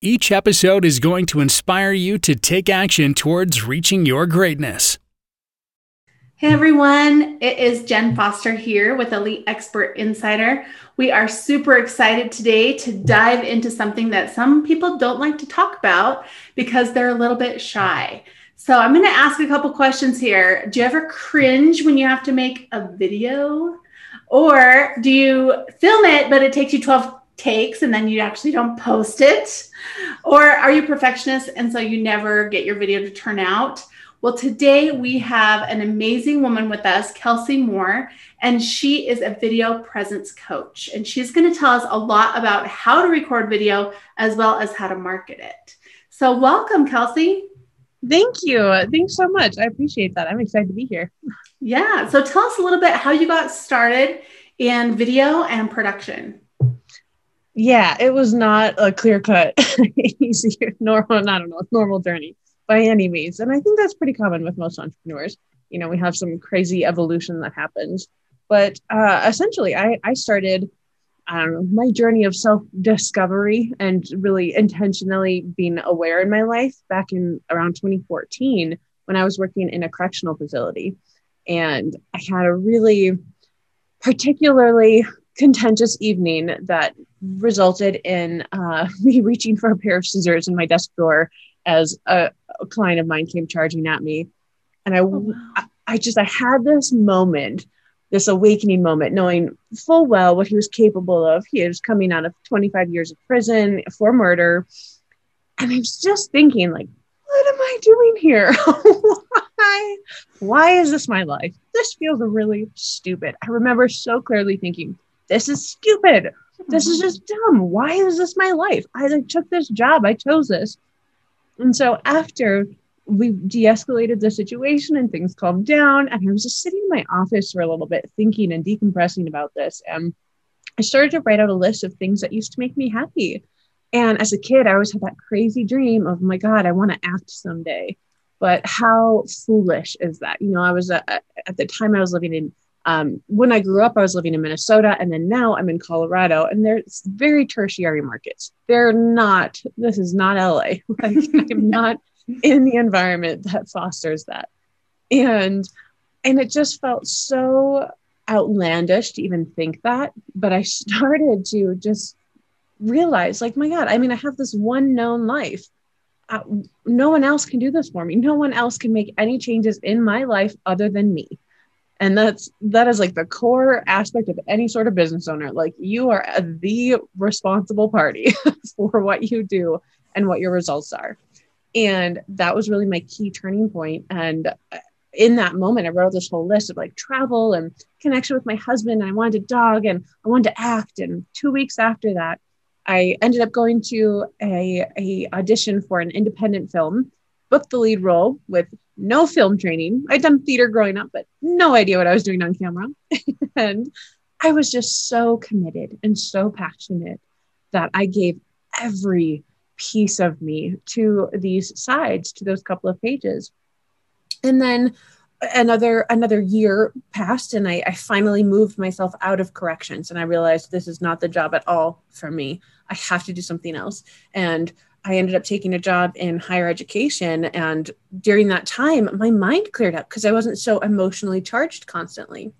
Each episode is going to inspire you to take action towards reaching your greatness. Hey everyone, it is Jen Foster here with Elite Expert Insider. We are super excited today to dive into something that some people don't like to talk about because they're a little bit shy. So I'm going to ask a couple questions here. Do you ever cringe when you have to make a video? Or do you film it, but it takes you 12 takes and then you actually don't post it? Or are you perfectionist and so you never get your video to turn out? Well, today we have an amazing woman with us, Kellsie Moore, and she is a video presence coach. And she's going to tell us a lot about how to record video as well as how to market it. So, welcome, Kellsie. Thank you. Thanks so much. I appreciate that. I'm excited to be here. Yeah. So, tell us a little bit how you got started in video and production yeah, it was not a clear cut, easy, normal, I don't know, normal journey by any means. And I think that's pretty common with most entrepreneurs. You know, we have some crazy evolution that happens. But uh, essentially, I, I started know, my journey of self discovery and really intentionally being aware in my life back in around 2014 when I was working in a correctional facility. And I had a really particularly contentious evening that resulted in uh, me reaching for a pair of scissors in my desk drawer as a, a client of mine came charging at me. And I, oh, wow. I, I just, I had this moment, this awakening moment, knowing full well what he was capable of. He was coming out of 25 years of prison for murder. And I was just thinking, like, what am I doing here? why? Why is this my life? This feels really stupid. I remember so clearly thinking, this is stupid. This is just dumb. Why is this my life? I like, took this job. I chose this. And so after we de-escalated the situation and things calmed down, and I was just sitting in my office for a little bit thinking and decompressing about this. And I started to write out a list of things that used to make me happy. And as a kid, I always had that crazy dream of, my God, I want to act someday. But how foolish is that? You know, I was uh, at the time I was living in um, when I grew up, I was living in Minnesota, and then now I'm in Colorado, and they're very tertiary markets. They're not. This is not LA. Like, I'm not in the environment that fosters that, and and it just felt so outlandish to even think that. But I started to just realize, like, my God, I mean, I have this one known life. Uh, no one else can do this for me. No one else can make any changes in my life other than me and that's that is like the core aspect of any sort of business owner. Like you are the responsible party for what you do and what your results are. And that was really my key turning point. And uh, in that moment i wrote this whole list of like travel and connection with my husband. And i wanted a dog and i wanted to act. And two weeks after that i ended up going to a, a audition for an independent film booked the lead role with no film training. I'd done theater growing up, but no idea what I was doing on camera. and I was just so committed and so passionate that I gave every piece of me to these sides, to those couple of pages. And then another another year passed and I, I finally moved myself out of corrections and I realized this is not the job at all for me. I have to do something else. And I ended up taking a job in higher education. And during that time, my mind cleared up because I wasn't so emotionally charged constantly.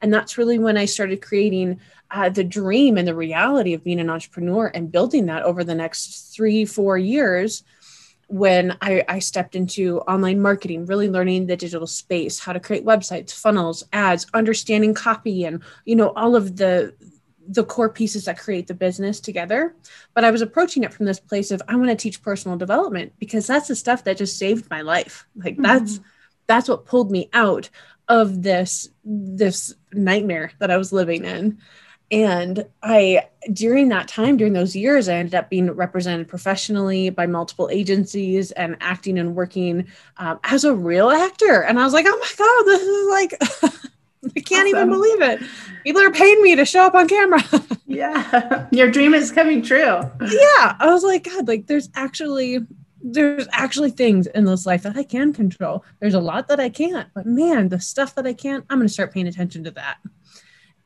And that's really when I started creating uh, the dream and the reality of being an entrepreneur and building that over the next three, four years. When I, I stepped into online marketing, really learning the digital space, how to create websites, funnels, ads, understanding copy, and you know all of the the core pieces that create the business together. But I was approaching it from this place of I want to teach personal development because that's the stuff that just saved my life. Like mm-hmm. that's that's what pulled me out of this this nightmare that I was living in. And I, during that time, during those years, I ended up being represented professionally by multiple agencies and acting and working um, as a real actor. And I was like, oh my God, this is like, I can't awesome. even believe it. People are paying me to show up on camera. yeah. Your dream is coming true. Yeah. I was like, God, like there's actually there's actually things in this life that I can control. There's a lot that I can't, but man, the stuff that I can't, I'm going to start paying attention to that.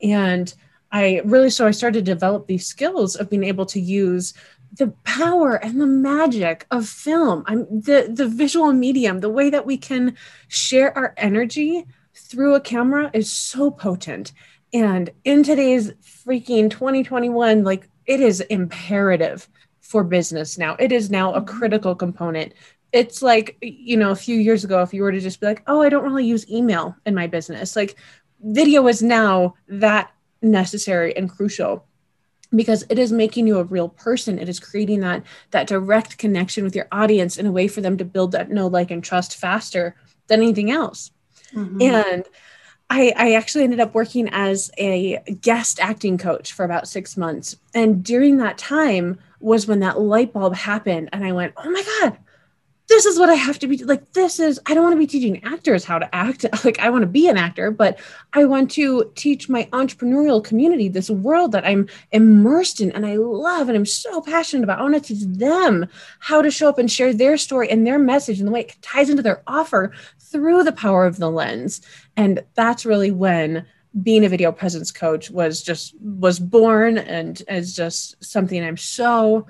And I really so I started to develop these skills of being able to use the power and the magic of film. I'm the the visual medium, the way that we can share our energy through a camera is so potent. And in today's freaking 2021, like it is imperative for business now. It is now a mm-hmm. critical component. It's like, you know, a few years ago, if you were to just be like, oh, I don't really use email in my business, like video is now that necessary and crucial because it is making you a real person it is creating that that direct connection with your audience in a way for them to build that know like and trust faster than anything else mm-hmm. and I, I actually ended up working as a guest acting coach for about six months and during that time was when that light bulb happened and i went oh my god this is what I have to be like. This is, I don't want to be teaching actors how to act. Like, I want to be an actor, but I want to teach my entrepreneurial community this world that I'm immersed in and I love and I'm so passionate about. I want to teach them how to show up and share their story and their message and the way it ties into their offer through the power of the lens. And that's really when being a video presence coach was just was born and is just something I'm so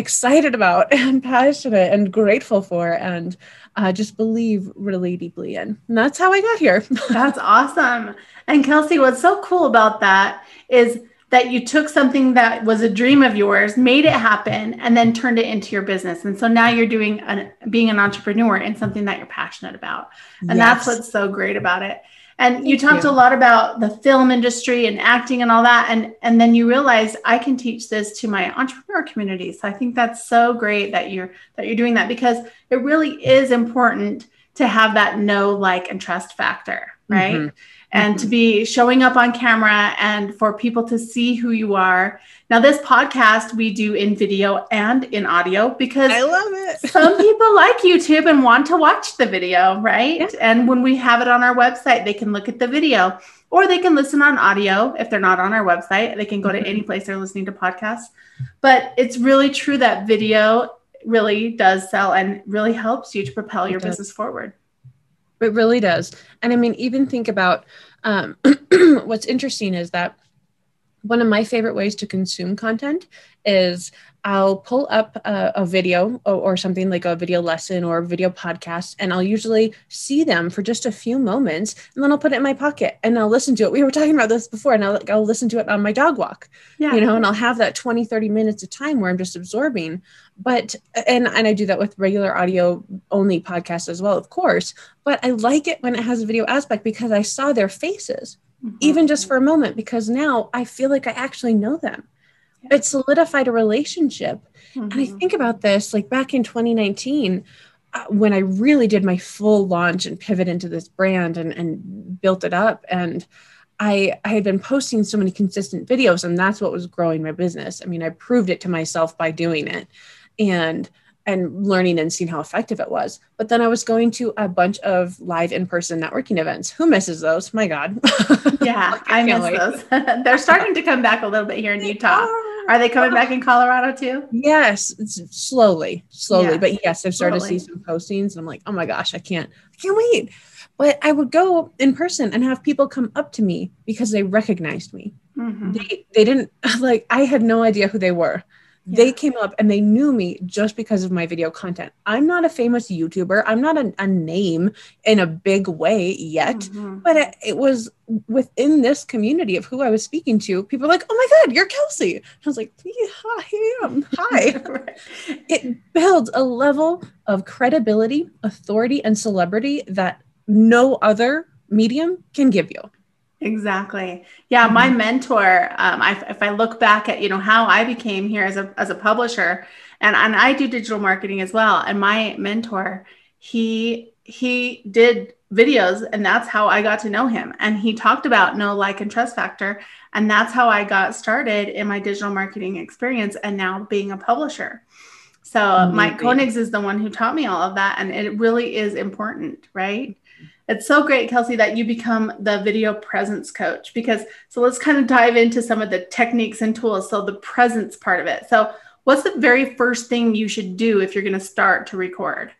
excited about and passionate and grateful for and uh, just believe really deeply in. And that's how I got here. that's awesome. And Kellsie, what's so cool about that is that you took something that was a dream of yours, made it happen, and then turned it into your business. And so now you're doing an, being an entrepreneur in something that you're passionate about. And yes. that's what's so great about it. And Thank you talked you. a lot about the film industry and acting and all that. And, and then you realized I can teach this to my entrepreneur community. So I think that's so great that you're that you're doing that because it really is important to have that know, like, and trust factor, right? Mm-hmm and mm-hmm. to be showing up on camera and for people to see who you are. Now, this podcast we do in video and in audio because I love it. some people like YouTube and want to watch the video, right? Yeah. And when we have it on our website, they can look at the video or they can listen on audio if they're not on our website. They can go to mm-hmm. any place they're listening to podcasts. But it's really true that video really does sell and really helps you to propel your business forward. It really does. And I mean, even think about um, what's interesting is that one of my favorite ways to consume content is I'll pull up a, a video or, or, something like a video lesson or a video podcast, and I'll usually see them for just a few moments, and then I'll put it in my pocket and I'll listen to it. We were talking about this before, and I'll, I'll listen to it on my dog walk, yeah. you know, and I'll have that 20, 30 minutes of time where I'm just absorbing. But, and, and I do that with regular audio only podcasts as well, of course, but I like it when it has a video aspect because I saw their faces mm-hmm. even just for a moment, because now I feel like I actually know them. It solidified a relationship. Mm-hmm. And I mm-hmm. think about this like back in 2019, uh, when I really did my full launch and pivot into this brand and, and built it up. And I, I had been posting so many consistent videos, and that's what was growing my business. I mean, I proved it to myself by doing it. And and learning and seeing how effective it was. But then I was going to a bunch of live in person networking events. Who misses those? My God. Yeah, like, I, I miss wait. those. They're starting to come back a little bit here in Utah. Are they coming back in Colorado too? Yes, slowly, slowly. Yeah, but yes, I've started totally. to see some postings and I'm like, oh my gosh, I can't, I can't wait. But I would go in person and have people come up to me because they recognized me. Mm-hmm. They, they didn't like, I had no idea who they were. They came up and they knew me just because of my video content. I'm not a famous YouTuber. I'm not a, a name in a big way yet, mm-hmm. but it, it, was within this community of who I was speaking to. People were like, "Oh my God, you're Kellsie!" I was like, "Yeah, I am. Hi." It builds a level of credibility, authority, and celebrity that no other medium can give you. Exactly. Yeah, mm-hmm. my mentor. Um, I, if I look back at you know how I became here as a as a publisher, and and I do digital marketing as well. And my mentor, he he did videos and that's how I got to know him. And he talked about no like and trust factor. And that's how I got started in my digital marketing experience and now being a publisher. So mm-hmm. Mike Koenigs is the one who taught me all of that. And it really is important, right? It's so great, Kellsie, that you become the video presence coach because so let's kind of dive into some of the techniques and tools. So the presence part of it. So what's the very first thing you should do if you're going to start to record?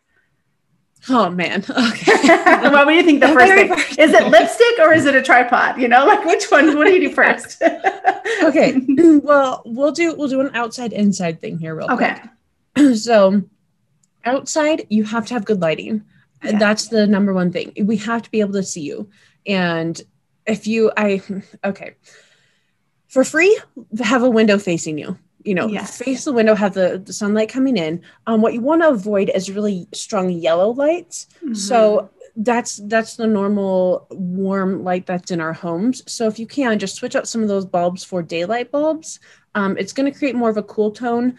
Oh man. Okay. what do you think the first thing? First is it lipstick or is it a tripod? You know, like which one? What do you do first? okay. Well, we'll do we'll do an outside inside thing here real okay. quick. So outside, you have to have good lighting. Yeah. That's the number one thing. We have to be able to see you. And if you I okay. For free, have a window facing you you know yes. face the window have the, the sunlight coming in um, what you want to avoid is really strong yellow lights mm-hmm. so that's that's the normal warm light that's in our homes so if you can just switch out some of those bulbs for daylight bulbs um, it's going to create more of a cool tone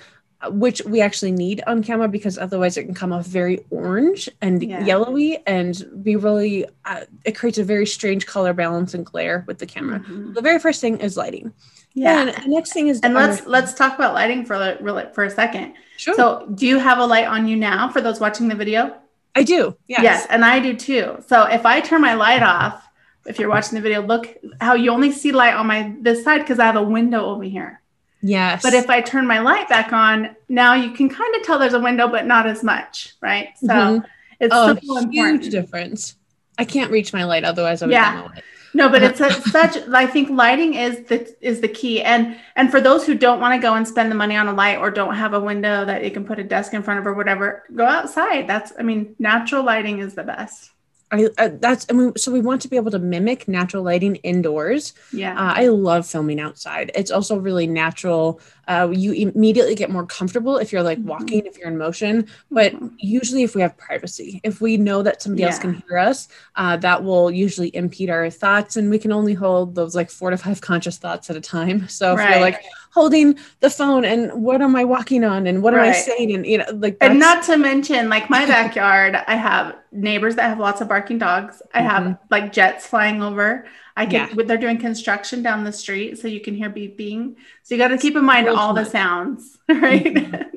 which we actually need on camera because otherwise it can come off very orange and yeah. yellowy and be really uh, it creates a very strange color balance and glare with the camera mm-hmm. the very first thing is lighting yeah. And the next thing is and let's let's talk about lighting for a, for a second. Sure. So, do you have a light on you now for those watching the video? I do. Yes. Yes, and I do too. So if I turn my light off, if you're watching the video, look how you only see light on my this side because I have a window over here. Yes. But if I turn my light back on, now you can kind of tell there's a window, but not as much, right? So mm-hmm. it's oh, huge important. difference. I can't reach my light, otherwise I would yeah. No, but it's a, such. I think lighting is the is the key, and and for those who don't want to go and spend the money on a light or don't have a window that you can put a desk in front of or whatever, go outside. That's I mean, natural lighting is the best. I, uh, that's I mean, so we want to be able to mimic natural lighting indoors. Yeah, uh, I love filming outside. It's also really natural. Uh, you immediately get more comfortable if you're like mm-hmm. walking, if you're in motion. But mm-hmm. usually, if we have privacy, if we know that somebody yeah. else can hear us, uh, that will usually impede our thoughts, and we can only hold those like four to five conscious thoughts at a time. So if right. you're like holding the phone and what am I walking on and what right. am I saying and you know like and not to mention like my backyard I have neighbors that have lots of barking dogs I mm-hmm. have like jets flying over I can yeah. they're doing construction down the street so you can hear beeping so you got to keep in mind all the sounds right mm-hmm.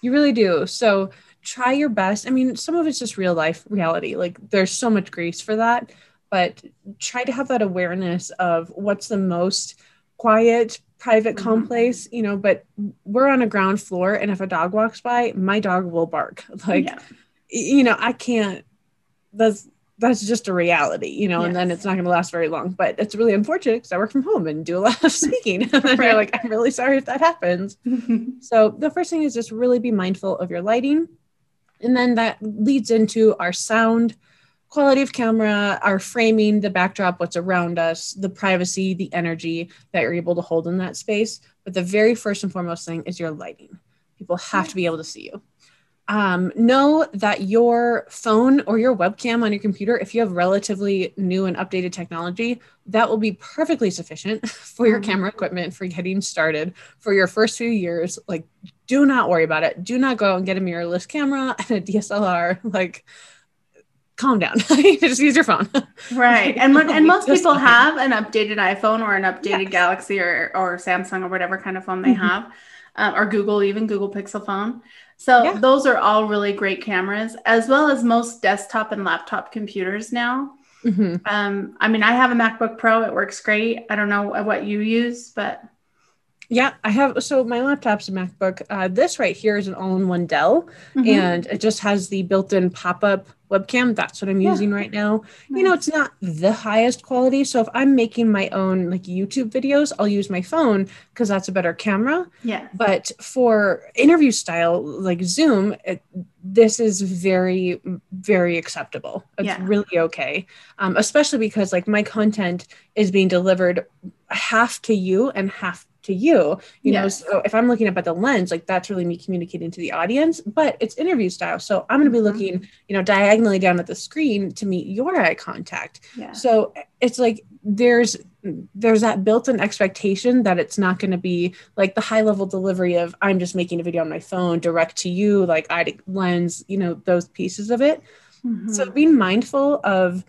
you really do so try your best I mean some of it's just real life reality like there's so much grace for that but try to have that awareness of what's the most quiet private mm-hmm. complex, you know, but we're on a ground floor and if a dog walks by, my dog will bark. Like yeah. you know, I can't that's that's just a reality, you know, yes. and then it's not going to last very long. But it's really unfortunate because I work from home and do a lot of speaking. and then right. you're like, I'm really sorry if that happens. so the first thing is just really be mindful of your lighting. And then that leads into our sound quality of camera, our framing, the backdrop, what's around us, the privacy, the energy that you're able to hold in that space. But the very first and foremost thing is your lighting. People have to be able to see you. Um, know that your phone or your webcam on your computer, if you have relatively new and updated technology, that will be perfectly sufficient for your camera equipment for getting started for your first few years. Like, do not worry about it. Do not go and get a mirrorless camera and a DSLR. Like, calm down. just use your phone. right. And and most people have an updated iPhone or an updated yes. Galaxy or, or Samsung or whatever kind of phone they mm-hmm. have, um, or Google, even Google Pixel phone. So yeah. those are all really great cameras, as well as most desktop and laptop computers now. Mm-hmm. Um, I mean, I have a MacBook Pro. It works great. I don't know what you use, but yeah, I have. So my laptop's a MacBook. Uh, this right here is an all-in-one Dell, mm-hmm. and it just has the built-in pop-up webcam. That's what I'm yeah. using right now. Nice. You know, it's not the highest quality. So if I'm making my own like YouTube videos, I'll use my phone because that's a better camera. Yeah. But for interview style like Zoom, it, this is very, very acceptable. It's yeah. really okay. Um, especially because like my content is being delivered half to you and half to you you know so if i'm looking up at the lens like that's really me communicating to the audience but it's interview style so i'm going to be mm-hmm. looking you know diagonally down at the screen to meet your eye contact yeah. so it's like there's there's that built-in expectation that it's not going to be like the high level delivery of i'm just making a video on my phone direct to you like eye lens you know those pieces of it Mm-hmm. So being mindful of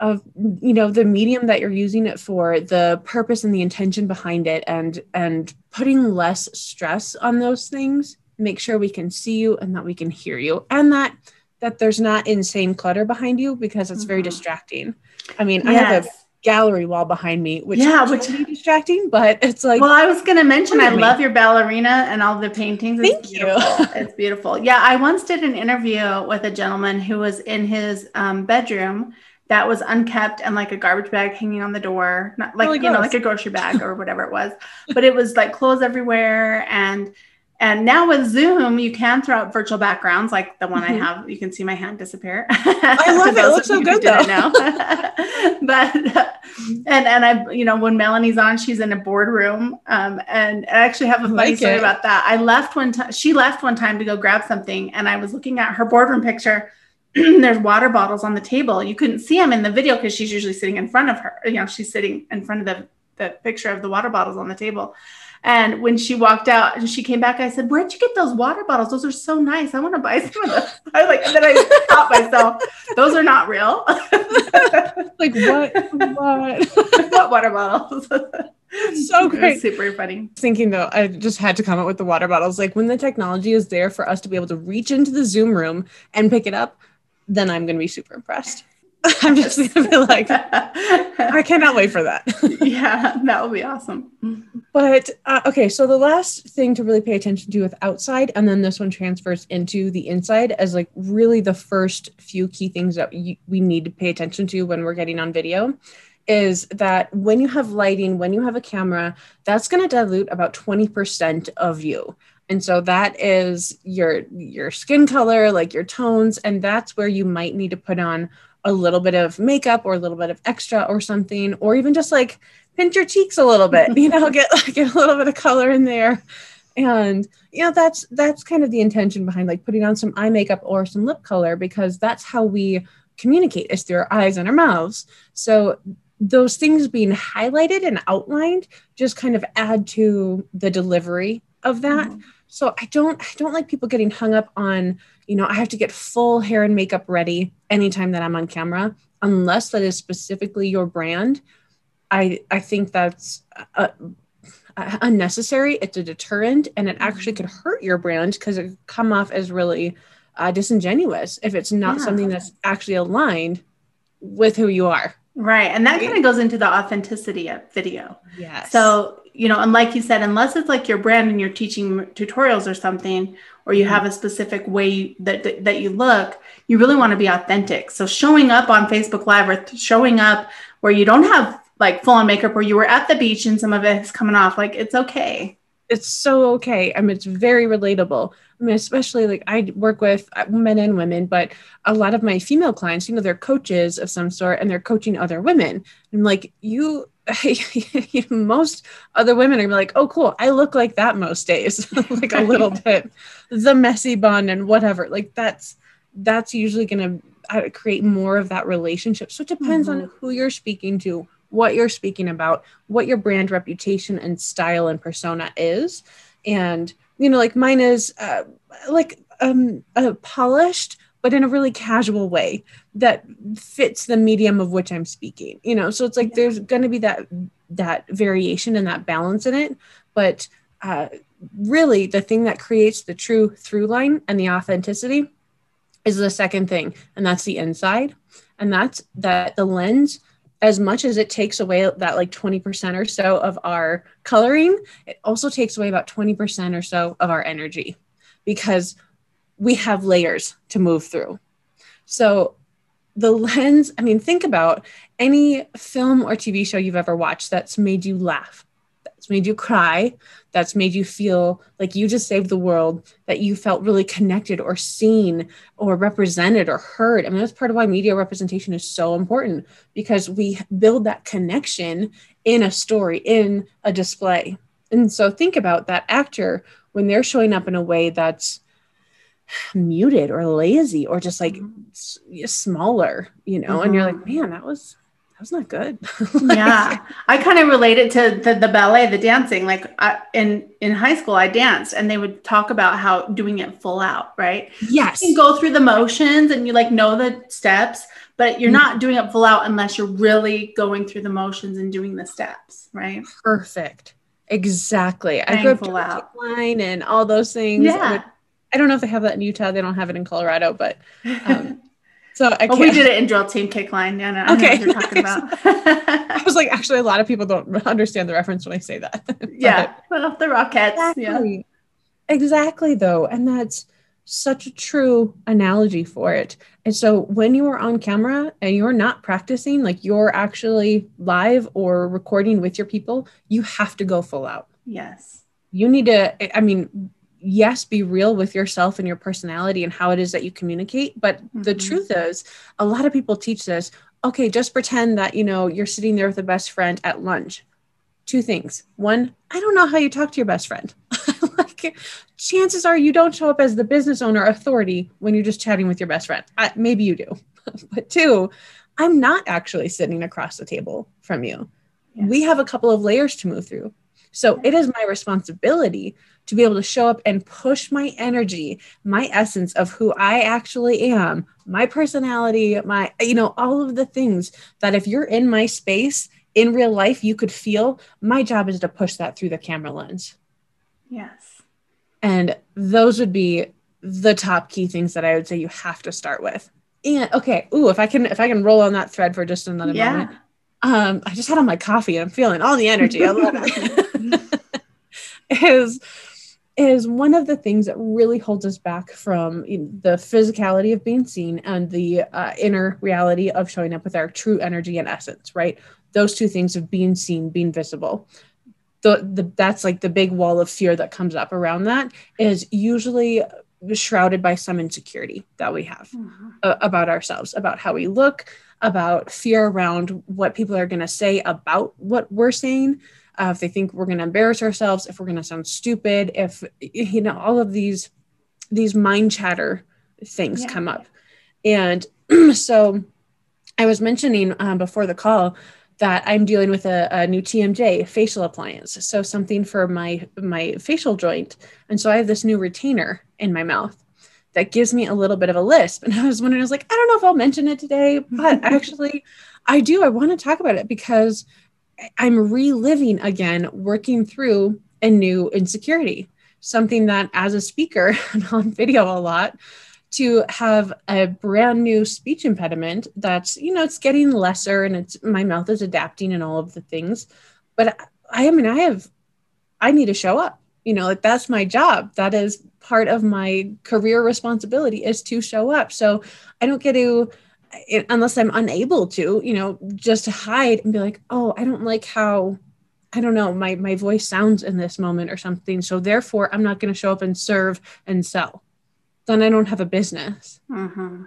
of you know the medium that you're using it for the purpose and the intention behind it and and putting less stress on those things make sure we can see you and that we can hear you and that that there's not insane clutter behind you because it's mm-hmm. very distracting i mean yes. i have a gallery wall behind me, which yeah, which be distracting, but it's like. Well, I was going to mention, I love your ballerina and all the paintings. It's Thank beautiful. you. it's beautiful. Yeah, I once did an interview with a gentleman who was in his um, bedroom that was unkept and like a garbage bag hanging on the door, not like really you know, like a grocery bag or whatever it was, but it was like clothes everywhere and and now with Zoom, you can throw out virtual backgrounds like the one mm-hmm. I have. You can see my hand disappear. I love it. It looks so good though. Know. but and and I, you know, when Melanie's on, she's in a boardroom. Um, and I actually have a funny like story it. about that. I left one time. She left one time to go grab something, and I was looking at her boardroom picture. There's water bottles on the table. You couldn't see them in the video because she's usually sitting in front of her. You know, she's sitting in front of the the picture of the water bottles on the table. And when she walked out and she came back, I said, Where'd you get those water bottles? Those are so nice. I want to buy some of those. I was like, and then I caught myself. Those are not real. like what? What? what water bottles? so great. super funny. Thinking though, I just had to comment with the water bottles. Like when the technology is there for us to be able to reach into the Zoom room and pick it up, then I'm going to be super impressed. I'm just gonna be like, I cannot wait for that. yeah, that will be awesome. But uh, okay, so the last thing to really pay attention to with outside, and then this one transfers into the inside as like really the first few key things that you, we need to pay attention to when we're getting on video is that when you have lighting, when you have a camera, that's going to dilute about 20% of you. And so that is your your skin color, like your tones, and that's where you might need to put on a little bit of makeup or a little bit of extra or something, or even just like pinch your cheeks a little bit, you know, get like get a little bit of color in there. And you know, that's that's kind of the intention behind like putting on some eye makeup or some lip color because that's how we communicate is through our eyes and our mouths. So those things being highlighted and outlined just kind of add to the delivery of that. Mm-hmm. So I don't I don't like people getting hung up on you know, I have to get full hair and makeup ready anytime that I'm on camera, unless that is specifically your brand. I I think that's uh, uh, unnecessary. It's a deterrent, and it actually could hurt your brand because it come off as really uh, disingenuous if it's not yeah. something that's actually aligned with who you are. Right, and that right? kind of goes into the authenticity of video. Yes. So you know, and like you said, unless it's like your brand and you're teaching tutorials or something, or you have a specific way that, that, that you look, you really want to be authentic. So showing up on Facebook Live or showing up where you don't have like full on makeup or you were at the beach and some of it is coming off, like it's okay. It's so okay. I mean, it's very relatable. I mean, especially like I work with uh, men and women, but a lot of my female clients, you know, they're coaches of some sort and they're coaching other women. I'm like, you most other women are like, oh, cool, I look like that most days, like a little bit, the messy bun and whatever. Like that's that's usually going to uh, create more of that relationship. So it depends mm-hmm. on who you're speaking to, what you're speaking about, what your brand reputation and style and persona is, and you know, like mine is uh, like um, uh, polished but in a really casual way that fits the medium of which I'm speaking. You know, so it's like there's going to be that that variation and that balance in it, but uh, really the thing that creates the true through line and the authenticity is the second thing, and that's the inside, and that's that the lens. As much as it takes away that like 20% or so of our coloring, it also takes away about 20% or so of our energy because we have layers to move through. So the lens, I mean, think about any film or TV show you've ever watched that's made you laugh, that's made you cry, that's made you feel like you just saved the world, that you felt really connected or seen or represented or heard. I mean, that's part of why media representation is so important because we build that connection in a story, in a display. And so think about that actor when they're showing up in a way that's muted or lazy or just like mm-hmm. s- smaller, you know, mm-hmm. and you're like, mm-hmm. man, that was that was not good. yeah, I kind of relate it to the, the ballet, the dancing. Like I, in in high school, I danced, and they would talk about how doing it full out, right? Yes, you can go through the motions, and you like know the steps, but you're not doing it full out unless you're really going through the motions and doing the steps, right? Perfect. Exactly. I grew up line and all those things. Yeah. I don't know if they have that in Utah. They don't have it in Colorado, but um, so I well, we did it in drill team kick line. Yeah, no, okay. you're talking about. I was like, actually, a lot of people don't understand the reference when I say that. yeah, well, the Rockettes. Exactly. Yeah, exactly. Though, and that's such a true analogy for it. And so when you are on camera and you're not practicing, like you're actually live or recording with your people, you have to go full out. Yes. You need to, I mean, yes, be real with yourself and your personality and how it is that you communicate. But mm-hmm. the truth is, a lot of people teach this okay, just pretend that, you know, you're sitting there with a best friend at lunch. Two things. One, I don't know how you talk to your best friend. like, chances are you don't show up as the business owner authority when you're just chatting with your best friend. I, maybe you do. but two, I'm not actually sitting across the table from you. Yes. We have a couple of layers to move through. So it is my responsibility to be able to show up and push my energy, my essence of who I actually am, my personality, my, you know, all of the things that if you're in my space in real life, you could feel. My job is to push that through the camera lens. Yes. And those would be the top key things that I would say you have to start with. And okay, ooh, if I can if I can roll on that thread for just another yeah. moment. Um, I just had on my coffee and I'm feeling all the energy. I love it. is is one of the things that really holds us back from the physicality of being seen and the uh, inner reality of showing up with our true energy and essence, right? Those two things of being seen, being visible. The, the that's like the big wall of fear that comes up around that is usually shrouded by some insecurity that we have mm-hmm. uh, about ourselves, about how we look, about fear around what people are going to say about what we're saying, uh, if they think we're going to embarrass ourselves, if we're going to sound stupid, if you know all of these these mind chatter things yeah. come up, and so I was mentioning um, before the call that I'm dealing with a, a, new TMJ facial appliance, so something for my my facial joint, and so I have this new retainer in my mouth that gives me a little bit of a lisp. And I was wondering, I was like, I don't know if I'll mention it today, but actually, I do. I want to talk about it because I'm reliving again, working through a new insecurity, something that as a speaker, I'm on video a lot, to have a brand new speech impediment that's, you know, it's getting lesser and it's my mouth is adapting and all of the things. But I, I mean, I have, I need to show up, you know, like that's my job. That is part of my career responsibility is to show up. So I don't get to, it, unless I'm unable to, you know, just to hide and be like, oh, I don't like how, I don't know, my my voice sounds in this moment or something. So therefore, I'm not going to show up and serve and sell. Then I don't have a business. Mm-hmm.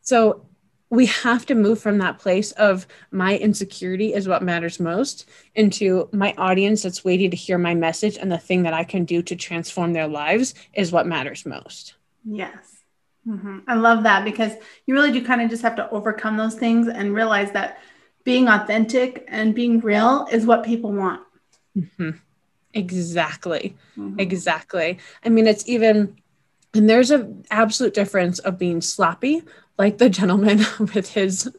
So we have to move from that place of my insecurity is what matters most into my audience that's waiting to hear my message and the thing that I can do to transform their lives is what matters most. Yes. Mm-hmm. I love that because you really do kind of just have to overcome those things and realize that being authentic and being real is what people want. Mm-hmm. Exactly. Mm-hmm. Exactly. I mean, it's even, and there's an absolute difference of being sloppy, like the gentleman with his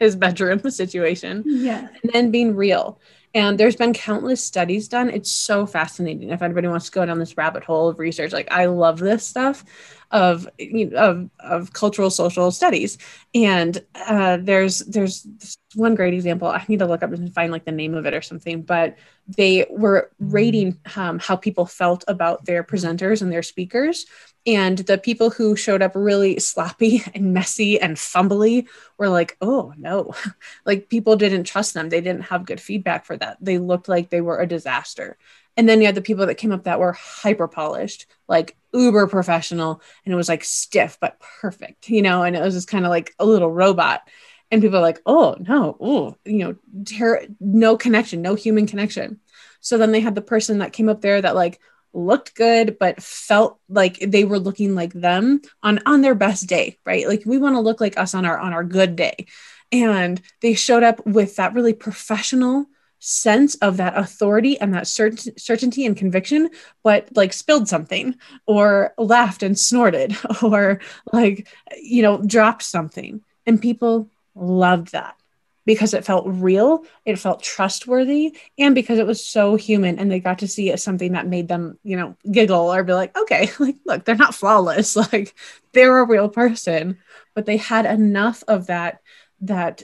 his bedroom situation, yeah, and then being real. And there's been countless studies done. It's so fascinating. If anybody wants to go down this rabbit hole of research, like I love this stuff of you know, of of cultural social studies. And uh, there's there's one great example. I need to look up and find like the name of it or something. But they were rating um, how people felt about their presenters and their speakers and the people who showed up really sloppy and messy and fumbly were like, oh no, like people didn't trust them. They didn't have good feedback for that. They looked like they were a disaster. And then you had the people that came up that were hyper polished, like uber professional, and it was like stiff but perfect, you know, and it was just kind of like a little robot. And people are like, oh no, oh, you know, ter- no connection, no human connection. So then they had the person that came up there that like looked good but felt like they were looking like them on on their best day right like we want to look like us on our on our good day and they showed up with that really professional sense of that authority and that cert- certainty and conviction but like spilled something or laughed and snorted or like you know dropped something and people loved that because it felt real, it felt trustworthy, and because it was so human and they got to see something that made them, you know, giggle or be like, okay, like, look, they're not flawless. Like they're a real person, but they had enough of that, that,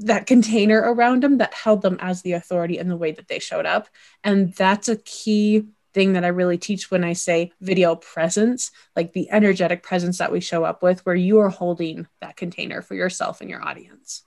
that container around them that held them as the authority in the way that they showed up. And that's a key thing that I really teach when I say video presence, like the energetic presence that we show up with, where you are holding that container for yourself and your audience.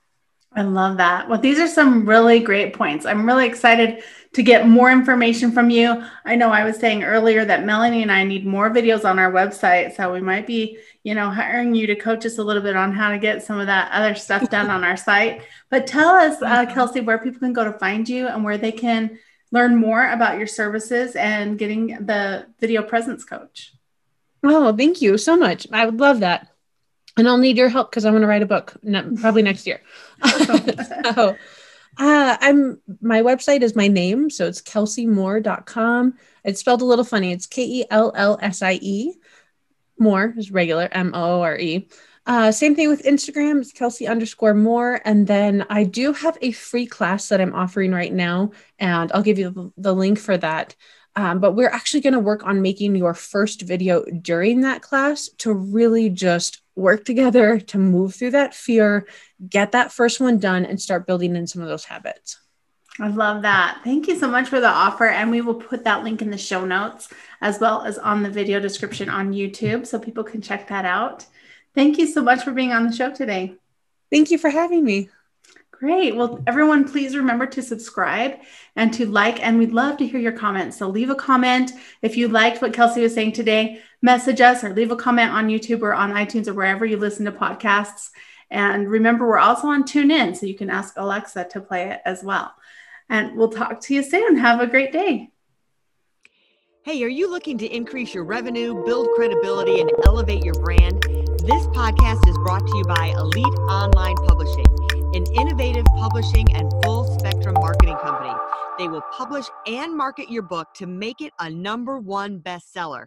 I love that. Well, these are some really great points. I'm really excited to get more information from you. I know I was saying earlier that Melanie and I need more videos on our website. So we might be, you know, hiring you to coach us a little bit on how to get some of that other stuff done on our site. But tell us, uh, mm-hmm. Kellsie, where people can go to find you and where they can learn more about your services and getting the video presence coach. Oh, thank you so much. I would love that and I'll need your help because I'm going to write a book ne- probably next year. so, uh, I'm my website is my name, so it's kellsiemoore.com. It's spelled a little funny. It's K E L L S I E. More is regular M O R E. Uh, same thing with Instagram. It's Kellsie underscore more. And then I do have a free class that I'm offering right now, and I'll give you the, the link for that. Um, but we're actually going to work on making your first video during that class to really just work together to move through that fear, get that first one done, and start building in some of those habits. I love that. Thank you so much for the offer. And we will put that link in the show notes as well as on the video description on YouTube so people can check that out. Thank you so much for being on the show today. Thank you for having me. Great. Well, everyone, please remember to subscribe and to like, and we'd love to hear your comments. So leave a comment if you liked what Kellsie was saying today. Message us or leave a comment on YouTube or on iTunes or wherever you listen to podcasts. And remember, we're also on TuneIn, so you can ask Alexa to play it as well. And we'll talk to you soon. Have a great day. Hey, are you looking to increase your revenue, build credibility, and elevate your brand? This podcast is brought to you by Elite Online Publishing an innovative publishing and full spectrum marketing company. They will publish and market your book to make it a number one bestseller.